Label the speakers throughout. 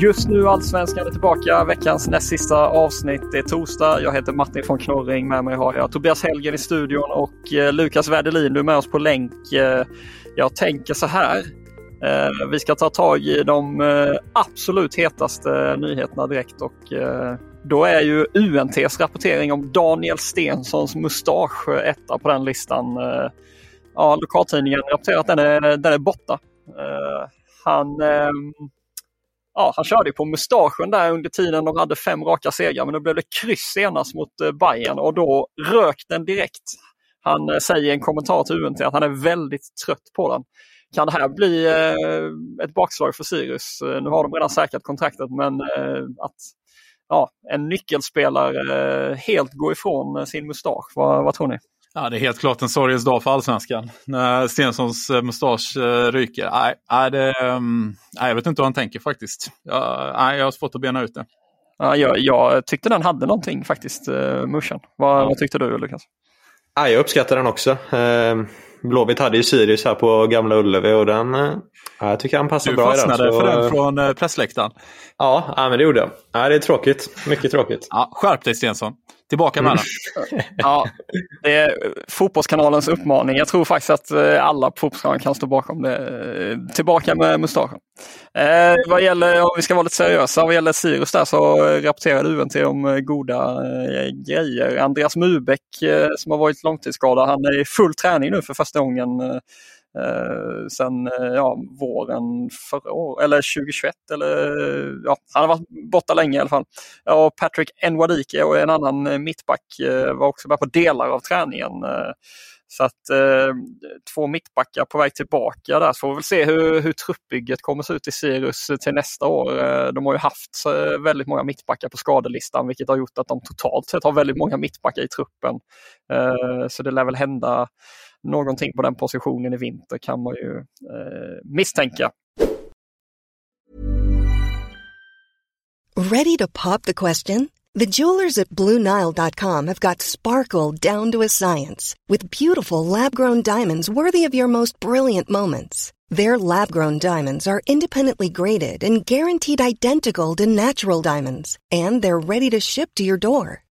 Speaker 1: Just nu Allsvenskan är tillbaka. Veckans näst sista avsnitt Det är torsdag. Jag heter Martin von Knorring. Med mig har jag Tobias Helgen i studion och eh, Lukas Werdelin. Du är med oss på länk. Eh, jag tänker så här. Eh, vi ska ta tag i de eh, absolut hetaste nyheterna direkt och eh, då är ju UNTs rapportering om Daniel Stensons mustasch eh, etta på den listan. Ja, lokaltidningen rapporterar att den är, den är borta. Han ehm, ja, han körde på mustaschen där under tiden de hade fem raka segrar men då blev det kryss senast mot eh, Bayern och då rök den direkt. Han eh, säger i en kommentar till UNT att han är väldigt trött på den. Kan det här bli eh, ett bakslag för Sirius? Nu har de redan säkrat kontraktet men att ja, en nyckelspelare helt går ifrån sin mustasch, vad, vad tror ni?
Speaker 2: Ja, det är helt klart en sorgens dag för allsvenskan. När Stensons eh, mustasch eh, ryker. Nej, nej, det, ehm, nej, jag vet inte hur han tänker faktiskt. Jag, nej, jag har svårt att bena ut det.
Speaker 1: Ja, jag, jag tyckte den hade någonting faktiskt, uh, Mushan. Vad, vad tyckte du Lukas?
Speaker 3: Ja, jag uppskattar den också. Eh, Blåvitt hade ju Sirius här på Gamla Ullevi och den, eh, ja, jag tycker han passar
Speaker 2: Du
Speaker 3: bra i den.
Speaker 2: fastnade
Speaker 3: så-
Speaker 2: för den från eh, pressläktaren.
Speaker 3: Ja, ja, men det gjorde jag. Ja, det är tråkigt. Mycket tråkigt.
Speaker 2: Ja, skärp dig Stensson. Tillbaka med den. Mm.
Speaker 1: Ja, det är Fotbollskanalens uppmaning. Jag tror faktiskt att eh, alla på Fotbollskanalen kan stå bakom det. Eh, tillbaka med mustaschen. Eh, vad gäller, om vi ska vara lite seriösa, vad gäller Sirius där så rapporterade UNT om eh, goda eh, grejer. Andreas Mubeck eh, som har varit långtidsskadad, han är i full träning nu för första gången eh, sen eh, ja, våren förra året, eller 2021. Eller, ja, han har varit borta länge i alla fall. Och Patrick Nwadike och en annan eh, mittback eh, var också med på delar av träningen. Så att eh, två mittbackar på väg tillbaka där. Så får vi väl se hur, hur truppbygget kommer se ut i Sirius till nästa år. De har ju haft väldigt många mittbackar på skadelistan vilket har gjort att de totalt sett har väldigt många mittbackar i truppen. Eh, Så det lär väl hända någonting på den positionen i vinter kan man ju eh, misstänka.
Speaker 4: Ready to pop the question? The jewelers at BlueNile.com have got sparkle down to a science with beautiful lab grown diamonds worthy of your most brilliant moments. Their lab grown diamonds are independently graded and guaranteed identical to natural diamonds, and they're ready to ship to your door.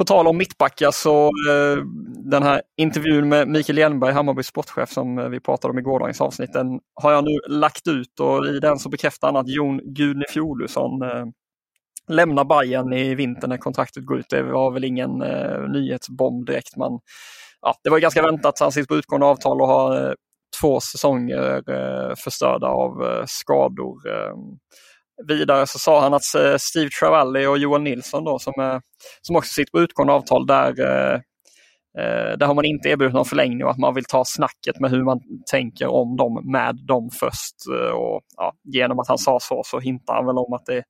Speaker 1: På tal om mittbackar så eh, den här intervjun med Mikael Hjelmberg, Hammarbys sportchef som eh, vi pratade om i gårdagens avsnitt, den har jag nu lagt ut och i den så bekräftar han att Jon Gudny eh, lämnar Bayern i vinter när kontraktet går ut. Det var väl ingen eh, nyhetsbomb direkt. Man, ja, det var ganska väntat. Han sitter på utgående avtal och har eh, två säsonger eh, förstörda av eh, skador. Eh, Vidare så sa han att eh, Steve Travalli och Johan Nilsson då, som, eh, som också sitter på utgående avtal där eh, där har man inte erbjudit någon förlängning och att man vill ta snacket med hur man tänker om dem med dem först. Och, ja, genom att han sa så så hintar han väl om att det,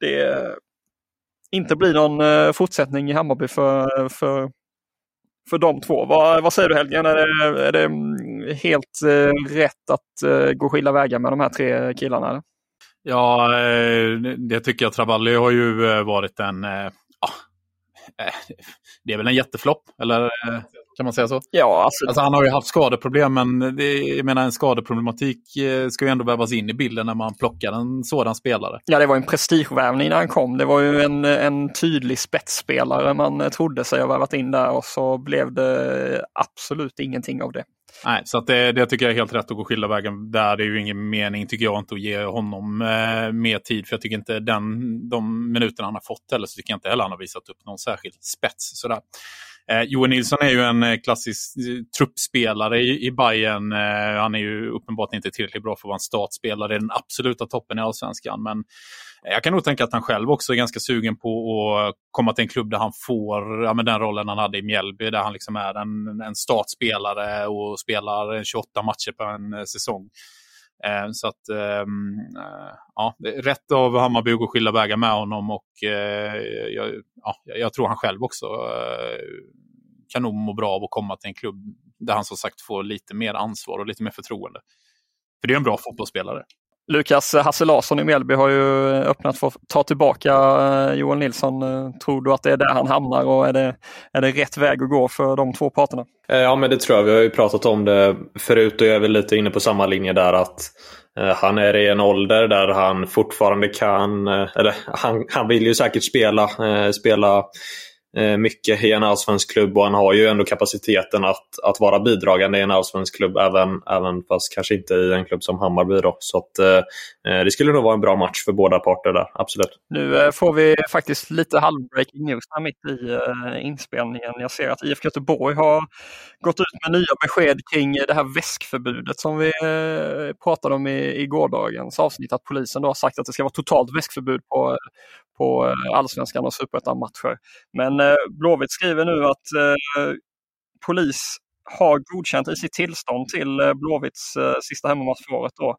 Speaker 1: det inte blir någon fortsättning i Hammarby för, för, för de två. Vad, vad säger du Helgen? Är det, är det mm, helt rätt att gå skilda vägar med de här tre killarna?
Speaker 2: Ja, det tycker jag. Travalli har ju varit en ja, det är väl en jätteflopp, eller kan man säga så?
Speaker 1: Ja, alltså...
Speaker 2: alltså han har ju haft skadeproblem, men det, jag menar en skadeproblematik eh, ska ju ändå vävas in i bilden när man plockar en sådan spelare.
Speaker 1: Ja, det var en prestigevärvning när han kom. Det var ju en, en tydlig spetsspelare man trodde sig ha värvat in där och så blev det absolut ingenting av det.
Speaker 2: Nej, så att det, det tycker jag är helt rätt att gå skilda vägen där. Det är ju ingen mening, tycker jag, inte att ge honom eh, mer tid. För jag tycker inte den, de minuterna han har fått heller, så tycker jag inte heller han har visat upp någon särskild spets. Sådär. Eh, Johan Nilsson är ju en eh, klassisk eh, truppspelare i, i Bayern. Eh, han är ju uppenbart inte tillräckligt bra för att vara en startspelare i den absoluta toppen i allsvenskan. Men eh, jag kan nog tänka att han själv också är ganska sugen på att komma till en klubb där han får ja, den rollen han hade i Mjällby, där han liksom är en, en startspelare och spelar 28 matcher på en säsong. Eh, så att, ehm, eh, ja, rätt av Hammarby att skilja skilda vägar med honom och eh, jag, ja, jag tror han själv också eh, kan nog må bra av att komma till en klubb där han som sagt får lite mer ansvar och lite mer förtroende. För det är en bra fotbollsspelare.
Speaker 1: Lukas Hasse Larsson i Mjällby har ju eh, öppnat för att ta tillbaka eh, Joel Johan Nilsson. Eh, tror du att det är där han hamnar och är det, är det rätt väg att gå för de två parterna?
Speaker 3: Ja men det tror jag. Vi har ju pratat om det förut och jag är väl lite inne på samma linje där att han är i en ålder där han fortfarande kan, eller han, han vill ju säkert spela, spela Eh, mycket i en allsvensk klubb och han har ju ändå kapaciteten att, att vara bidragande i en allsvensk klubb även, även fast kanske inte i en klubb som Hammarby. Då. Så att, eh, eh det skulle nog vara en bra match för båda parter där, absolut.
Speaker 1: Nu eh, får vi faktiskt lite halv-breaking news här mitt i eh, inspelningen. Jag ser att IFK Göteborg har gått ut med nya besked kring det här väskförbudet som vi eh, pratade om i, i gårdagens avsnitt. Att polisen då har sagt att det ska vara totalt väskförbud på, på eh, allsvenskan och superettan-matcher. Men Eh, Blåvitt skriver nu att eh, polis har godkänt i sitt tillstånd till eh, Blåvitts sista hemmamatch för året då,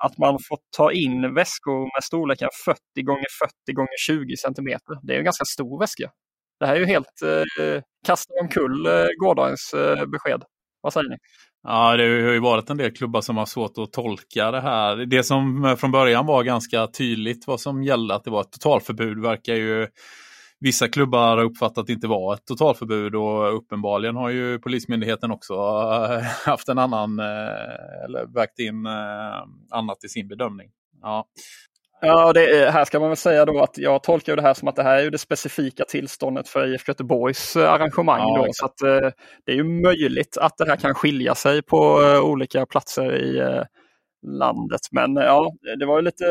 Speaker 1: att man får ta in väskor med storleken 40 gånger 40 gånger 20 centimeter. Det är en ganska stor väska. Det här är ju helt eh, omkull eh, gårdagens eh, besked. Vad säger ni?
Speaker 2: Ja, det har ju varit en del klubbar som har svårt att tolka det här. Det som från början var ganska tydligt vad som gällde, att det var ett totalförbud, verkar ju vissa klubbar ha uppfattat inte var ett totalförbud och uppenbarligen har ju Polismyndigheten också eh, haft en annan, eh, eller vägt in eh, annat i sin bedömning. Ja.
Speaker 1: Ja, det, här ska man väl säga då att jag tolkar det här som att det här är ju det specifika tillståndet för IFK Göteborgs arrangemang. Ja, då, så att, det är ju möjligt att det här kan skilja sig på olika platser i landet. Men ja, det var ju lite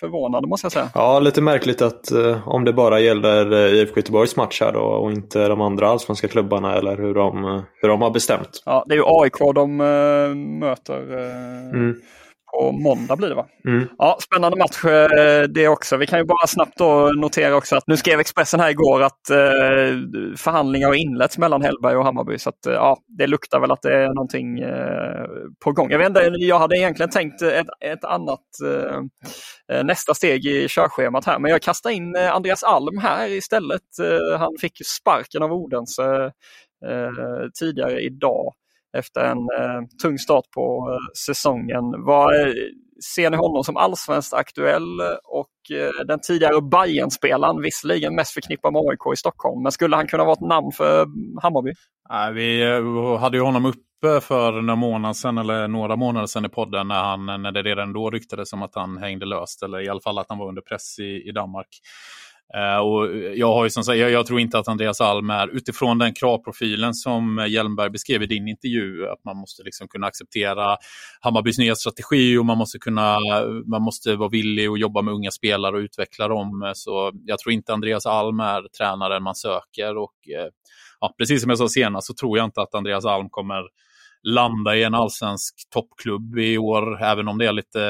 Speaker 1: förvånande måste jag säga.
Speaker 3: Ja, lite märkligt att eh, om det bara gäller IFK Göteborgs match här då och inte de andra allsvenska klubbarna eller hur de, hur de har bestämt.
Speaker 1: Ja, det är ju AIK de möter. Mm på måndag blir det va? Mm. Ja, Spännande match eh, det också. Vi kan ju bara snabbt notera också att nu skrev Expressen här igår att eh, förhandlingar har inletts mellan Hellberg och Hammarby. Så att, eh, ja, det luktar väl att det är någonting eh, på gång. Jag, vet inte, jag hade egentligen tänkt ett, ett annat eh, eh, nästa steg i körschemat här. Men jag kastar in Andreas Alm här istället. han fick sparken av Odense tidigare idag efter en eh, tung start på eh, säsongen. Vad, eh, ser ni honom som allsvenskt aktuell eh, och eh, den tidigare Bayern-spelaren, visserligen mest förknippad med AIK i Stockholm, men skulle han kunna vara ett namn för eh, Hammarby?
Speaker 2: Nej, vi hade ju honom uppe för några månader sedan, eller några månader sedan i podden, när, han, när det redan då ryktades om att han hängde löst, eller i alla fall att han var under press i, i Danmark. Uh, och eh, jag, har ju som sagt, jag, jag, tror inte att Andreas Alm är, utifrån den kravprofilen som eh, Hjelmberg beskrev i din intervju, att man måste liksom kunna acceptera Hammarbys nya strategi och man måste, kunna, man måste vara villig att jobba med unga spelare och utveckla dem. Så jag tror inte Andreas Alm är tränaren man söker. Och, uh, ja, precis som jag sa senast så tror jag inte att Andreas Alm kommer landa i en allsvensk toppklubb i år, även om det är lite,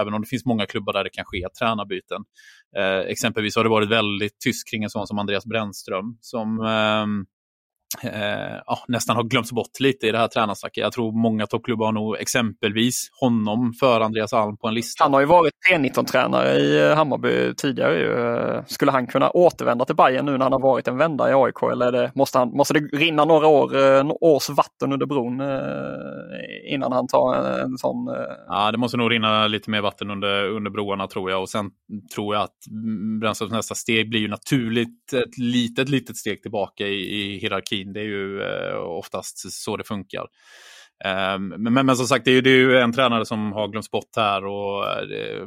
Speaker 2: även om det finns många klubbar där det kan ske tränarbyten. Eh, exempelvis har det varit väldigt tyst kring en sån som Andreas Brännström som ehm, eh, eh, ja, nästan har glömts bort lite i det här tränarsnacket. Jag tror många toppklubbar har nog exempelvis honom för Andreas Alm på en lista.
Speaker 1: Han har ju varit T19-tränare i eh, Hammarby tidigare. Ju. Skulle han kunna återvända till Bayern nu när han har varit en vända i AIK eller det, måste, han, måste det rinna några år, eh, års vatten under bron eh, innan han tar en, en sån?
Speaker 2: Ja, det måste nog rinna lite mer vatten under, under broarna tror jag och sen tror jag att Brännströms nästa steg blir ju naturligt ett litet, litet steg tillbaka i, i hierarkin tid. Det är ju eh, oftast så det funkar. Ehm, men, men, men, som sagt, det är, ju, det är ju en tränare som har glömts bort här. Och, eh, det,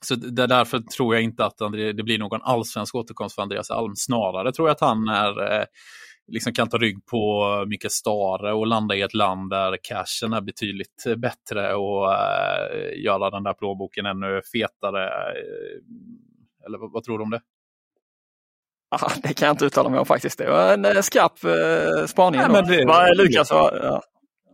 Speaker 2: så det, därför tror jag inte att det blir någon allsvensk återkomst för Andreas Alm. Snarare tror jag att han är, eh, liksom kan ta rygg på Mikael Stare och landa i ett land där cashen är betydligt bättre och äh, göra den där plånboken ännu fetare. Eller vad, vad tror du om det?
Speaker 1: Ah, det kan jag inte uttala mig om faktiskt. Det var en eh, skarp eh, spaning. Ja, men det, Va, Lukas, var, ja.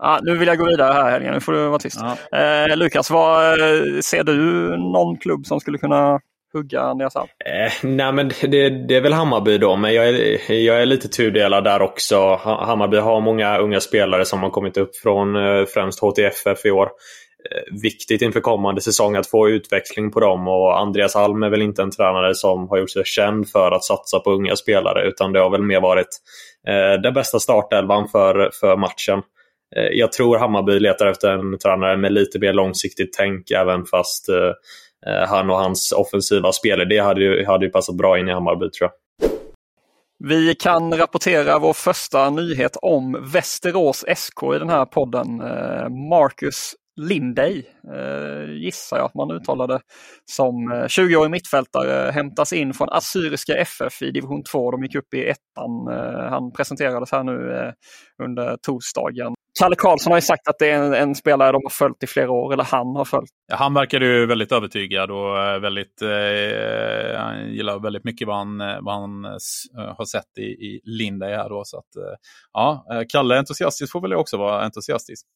Speaker 1: Ah, nu vill jag gå vidare här Helgen, nu får du vara tyst. Ja. Eh, Lukas, vad, eh, ser du någon klubb som skulle kunna hugga Andreas Alm?
Speaker 3: Eh, nej men det, det, är väl Hammarby då, men jag är, jag är lite tudelad där också. Hammarby har många unga spelare som har kommit upp från eh, främst HTFF i år. Eh, viktigt inför kommande säsong att få utväxling på dem. Och Andreas Alm är väl inte en tränare som har gjort sig känd för att satsa på unga spelare utan det har väl mer varit eh, den bästa startelvan för, för matchen. Eh, jag tror Hammarby letar efter en tränare med lite mer långsiktigt tänk även fast eh, eh han och hans offensiva spelidé hade ju, hade ju passat bra in i Hammarby tror jag.
Speaker 1: Vi kan rapportera vår första nyhet om Västerås SK i den här podden. Eh, Marcus Lindey, eh, gissar jag att man uttalade som eh, 20-årig mittfältare, hämtas in från Assyriska FF i division 2. De gick upp i ettan. Eh, han presenterades här nu eh, under torsdagen. Kalle Karlsson har ju sagt att det är en, en, spelare de har följt i flera år, eller han har följt.
Speaker 2: Ja, han verkar ju väldigt övertygad och eh, väldigt, eh, han gillar väldigt mycket vad han, eh, vad han har sett i, i Lindey här då. Så att, ja, Kalle entusiastisk får väl också vara entusiastisk.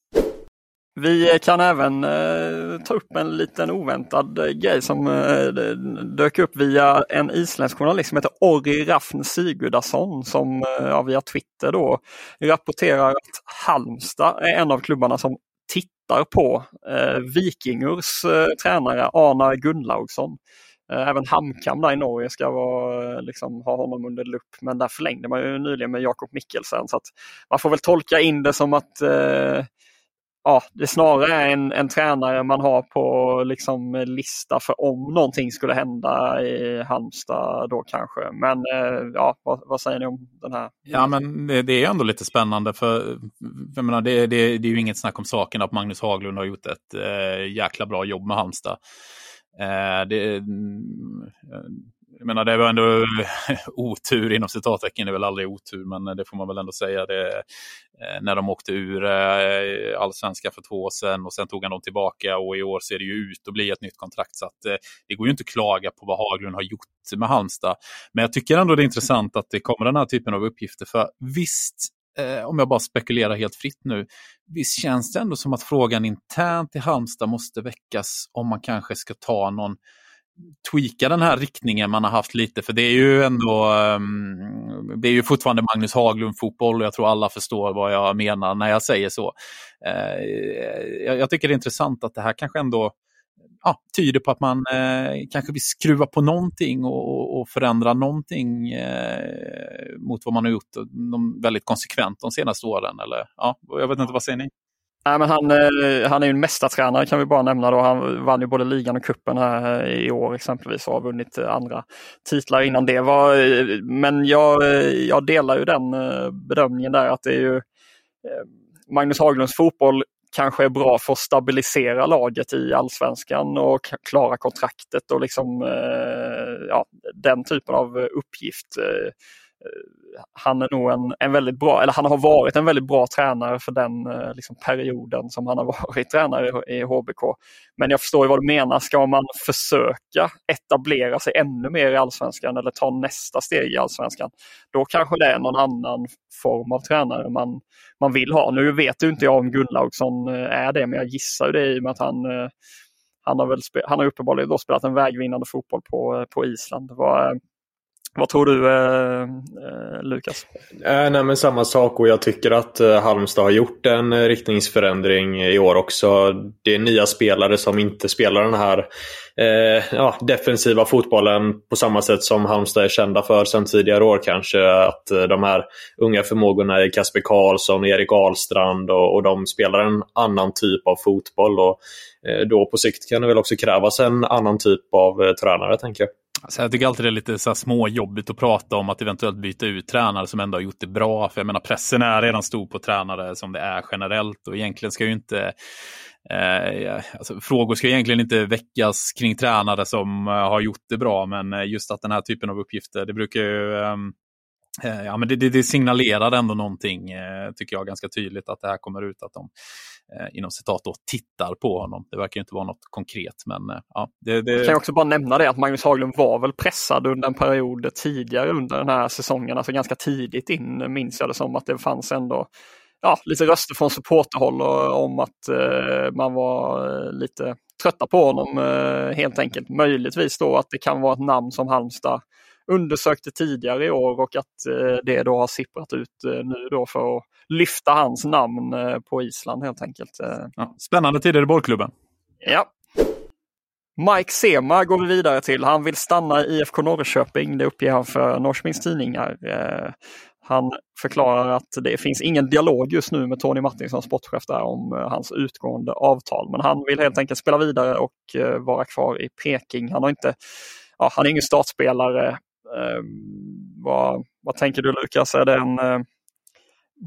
Speaker 1: Vi kan även eh, ta upp en liten oväntad eh, grej som eh, dök upp via en isländsk journalist som heter Orri Rafn Sigurdason som eh, via Twitter då rapporterar att Halmstad är en av klubbarna som tittar på eh, Vikingurs eh, tränare Arnar Gunnlaugsson. Eh, även HamKam där i Norge ska vara, eh, liksom, ha honom under lupp men där förlängde man ju nyligen med Jakob Mikkelsen. Så att man får väl tolka in det som att eh, ja, det snarare är en, en tränare man har på liksom, lista för om någonting skulle hända i Halmstad då kanske. Men eh, ja, vad, vad, säger ni om den här?
Speaker 2: Ja, men det, det är ändå lite spännande för jag menar, det, det, det är ju inget snack om saken att Magnus Haglund har gjort ett eh, jäkla bra jobb med Halmstad. Eh, det, mm, jag menar, det var ändå eh, otur inom citattecken, det är väl aldrig otur, men eh, det får man väl ändå säga. Det, eh, när de åkte ur allsvenskan för två år sedan och sen tog han dem tillbaka och i år ser det ju ut att bli ett nytt kontrakt. Så att, det går ju inte att klaga på vad Haglund har gjort med Halmstad. Men jag tycker ändå det är intressant att det kommer den här typen av uppgifter. För visst, om jag bara spekulerar helt fritt nu, visst känns det ändå som att frågan internt i Halmstad måste väckas om man kanske ska ta någon tweaka den här riktningen man har haft lite. För det är ju ändå, um, det är ju fortfarande Magnus Haglund-fotboll och jag tror alla förstår vad jag menar när jag säger så. Uh, jag, jag, tycker det är intressant att det här kanske ändå ja, tyder på att man eh, kanske vill skruva på någonting och, och förändra någonting eh, mot vad man har gjort de, väldigt konsekvent de senaste åren. Eller, ja, jag vet inte, vad säger ni?
Speaker 1: Nej, men han, eh, han är ju en mästartränare kan vi bara nämna. Då. Han vann ju både ligan och kuppen här eh, i år exempelvis och har vunnit eh, andra titlar innan det. Var, men jag, jag delar ju den bedömningen där att det är ju Magnus Haglunds fotboll kanske är bra för att stabilisera laget i allsvenskan och klara kontraktet och liksom ja, den typen av uppgift han är nog en, en väldigt bra, eller han har varit en väldigt bra tränare för den eh, liksom, perioden som han har varit tränare i, i HBK. Men jag förstår ju vad du menar. Ska man försöka etablera sig ännu mer i allsvenskan eller ta nästa steg i allsvenskan, då kanske det är någon annan form av tränare man, man vill ha. Nu vet ju inte jag om Gunnlaugsson eh, är det, men jag gissar det i och med att han eh, han har, väl han har uppenbarligen då spelat en vägvinnande fotboll på, på Island. Vad, vad tror du eh, eh, Lukas?
Speaker 3: Eh, nej, men samma sak och jag tycker att eh, Halmstad har gjort en eh, riktningsförändring i år också. Det är nya spelare som inte spelar den här eh, ja, defensiva fotbollen på samma sätt som Halmstad är kända för sedan tidigare år kanske. Att eh, de här unga förmågorna i Kasper Karlsson, Erik Ahlstrand och, och de spelar en annan typ av fotboll. Och, Eh, då på sikt kan det väl också krävas en annan typ av eh, tränare tänker jag.
Speaker 2: Alltså jag tycker alltid det är lite så småjobbigt att prata om att eventuellt byta ut tränare som ändå har gjort det bra. För jag menar pressen är redan stor på tränare som det är generellt och egentligen ska ju inte eh, alltså, frågor ska egentligen inte väckas kring tränare som eh, har gjort det bra men eh, just att den här typen av uppgifter det brukar ju ehm, eh, Ja, men det, det, det signalerar ändå någonting, eh, tycker jag, ganska tydligt att det här kommer ut att de Eh, inom citat då, tittar på honom. Det verkar inte vara något konkret. Men, eh, ja, det, det...
Speaker 1: Jag kan också bara nämna det att Magnus Haglund var väl pressad under en period tidigare under den här säsongen, alltså ganska tidigt in minns jag det som att det fanns ändå ja, lite röster från supporterhåll eh, om att eh, man var eh, lite trötta på honom eh, helt enkelt. Möjligtvis då att det kan vara ett namn som Halmstad undersökte tidigare i år och att eh, det då har sipprat ut eh, nu då för att lyfta hans namn eh, på Island helt enkelt.
Speaker 2: Ja, spännande tider i bollklubben.
Speaker 1: Ja. Mike Sema går vi vidare till. Han vill stanna i IFK Norrköping. Det uppger han för Norrköpings Tidningar. Han förklarar att det finns ingen dialog just nu med Tony Martinsson, sportchef där, om hans utgående avtal. Men han vill helt enkelt spela vidare och vara kvar i Peking. Han har inte ja, han är ingen startspelare Ehm, vad, vad tänker du Lukas? Är det en, eh,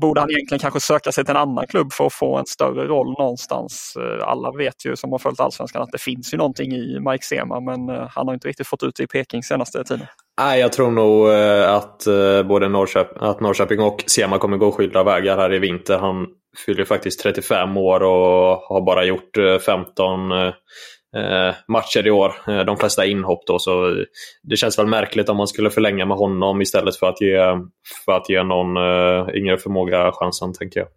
Speaker 1: borde han egentligen kanske söka sig till en annan klubb för att få en större roll någonstans? Eh, alla vet ju som har följt allsvenskan att det finns ju någonting i Mike Sema men eh, han har inte riktigt fått ut det i Peking senaste tiden.
Speaker 3: Nej, jag tror nog eh, att eh, både Norrköping, att Norrköping och Sema kommer gå skilda vägar här i vinter. Han fyller faktiskt 35 år och har bara gjort 15 Eh, Eh, matcher i år. Eh, de flesta inhopp då, så eh, det känns väl märkligt om man skulle förlänga med honom istället för att ge, för att ge någon yngre förmåga chansen, tänker jag.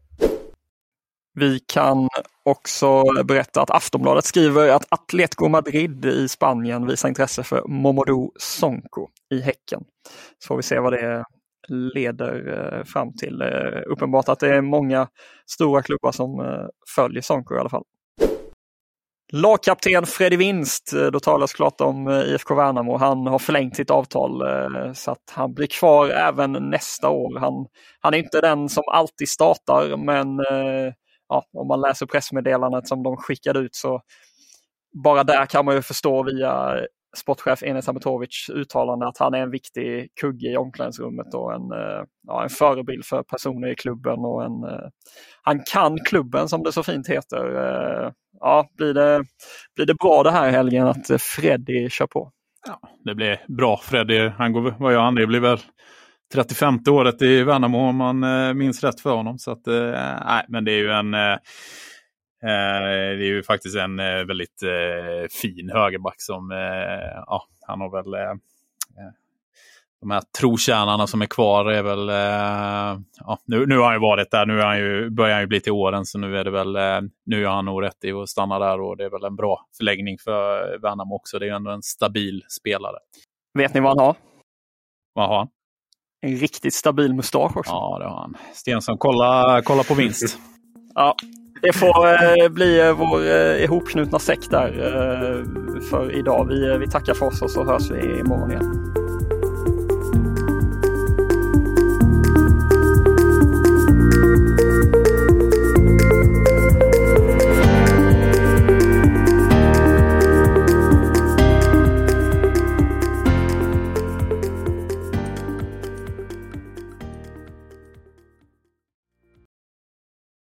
Speaker 1: Vi kan också berätta att Aftonbladet skriver att Atletico Madrid i Spanien visar intresse för Momodou Sonko i Häcken. Så får vi se vad det leder fram till. Uppenbart att det är många stora klubbar som följer Sonko i alla fall. Lagkapten Freddy Winst, eh, då talas klart om eh, IFK Värnamo. Han har förlängt sitt avtal eh, så att han blir kvar även nästa år. Han, han är inte den som alltid startar men ja, om man läser pressmeddelandet som de skickade ut så bara där kan man ju förstå via sportchef Enes Ametovic uttalande att han är en viktig kugge i omklädningsrummet och en, ja, en förebild för personer i klubben. Och en, han kan klubben som det så fint heter ja, blir det, blir det bra det här helgen att Freddy kör på?
Speaker 2: Ja, det blir bra. Freddy, han går, vad gör han? Det blir väl 35 året i Värnamo om man eh, minns rätt för honom. Så att, eh, nej, men det är ju en eh, eh det är ju faktiskt en eh, väldigt eh, fin högerback som, ja, han har väl de här trotjänarna som är kvar är väl, eh, ja, nu, nu har han ju varit där, nu är han ju, börjar han ju bli till åren så nu är det väl, eh, nu är han nog rätt i att stanna där och det är väl en bra förläggning för Värnamo också. Det är ju ändå en stabil spelare.
Speaker 1: Vet ni vad han har?
Speaker 2: Vad har han?
Speaker 1: En riktigt stabil mustasch också.
Speaker 2: Ja, det har han. Stensson, kolla, kolla på vinst.
Speaker 1: ja, det får eh, bli eh, vår eh, ihopknutna säck där eh, för idag. Vi, vi tackar för oss och så hörs vi imorgon igen.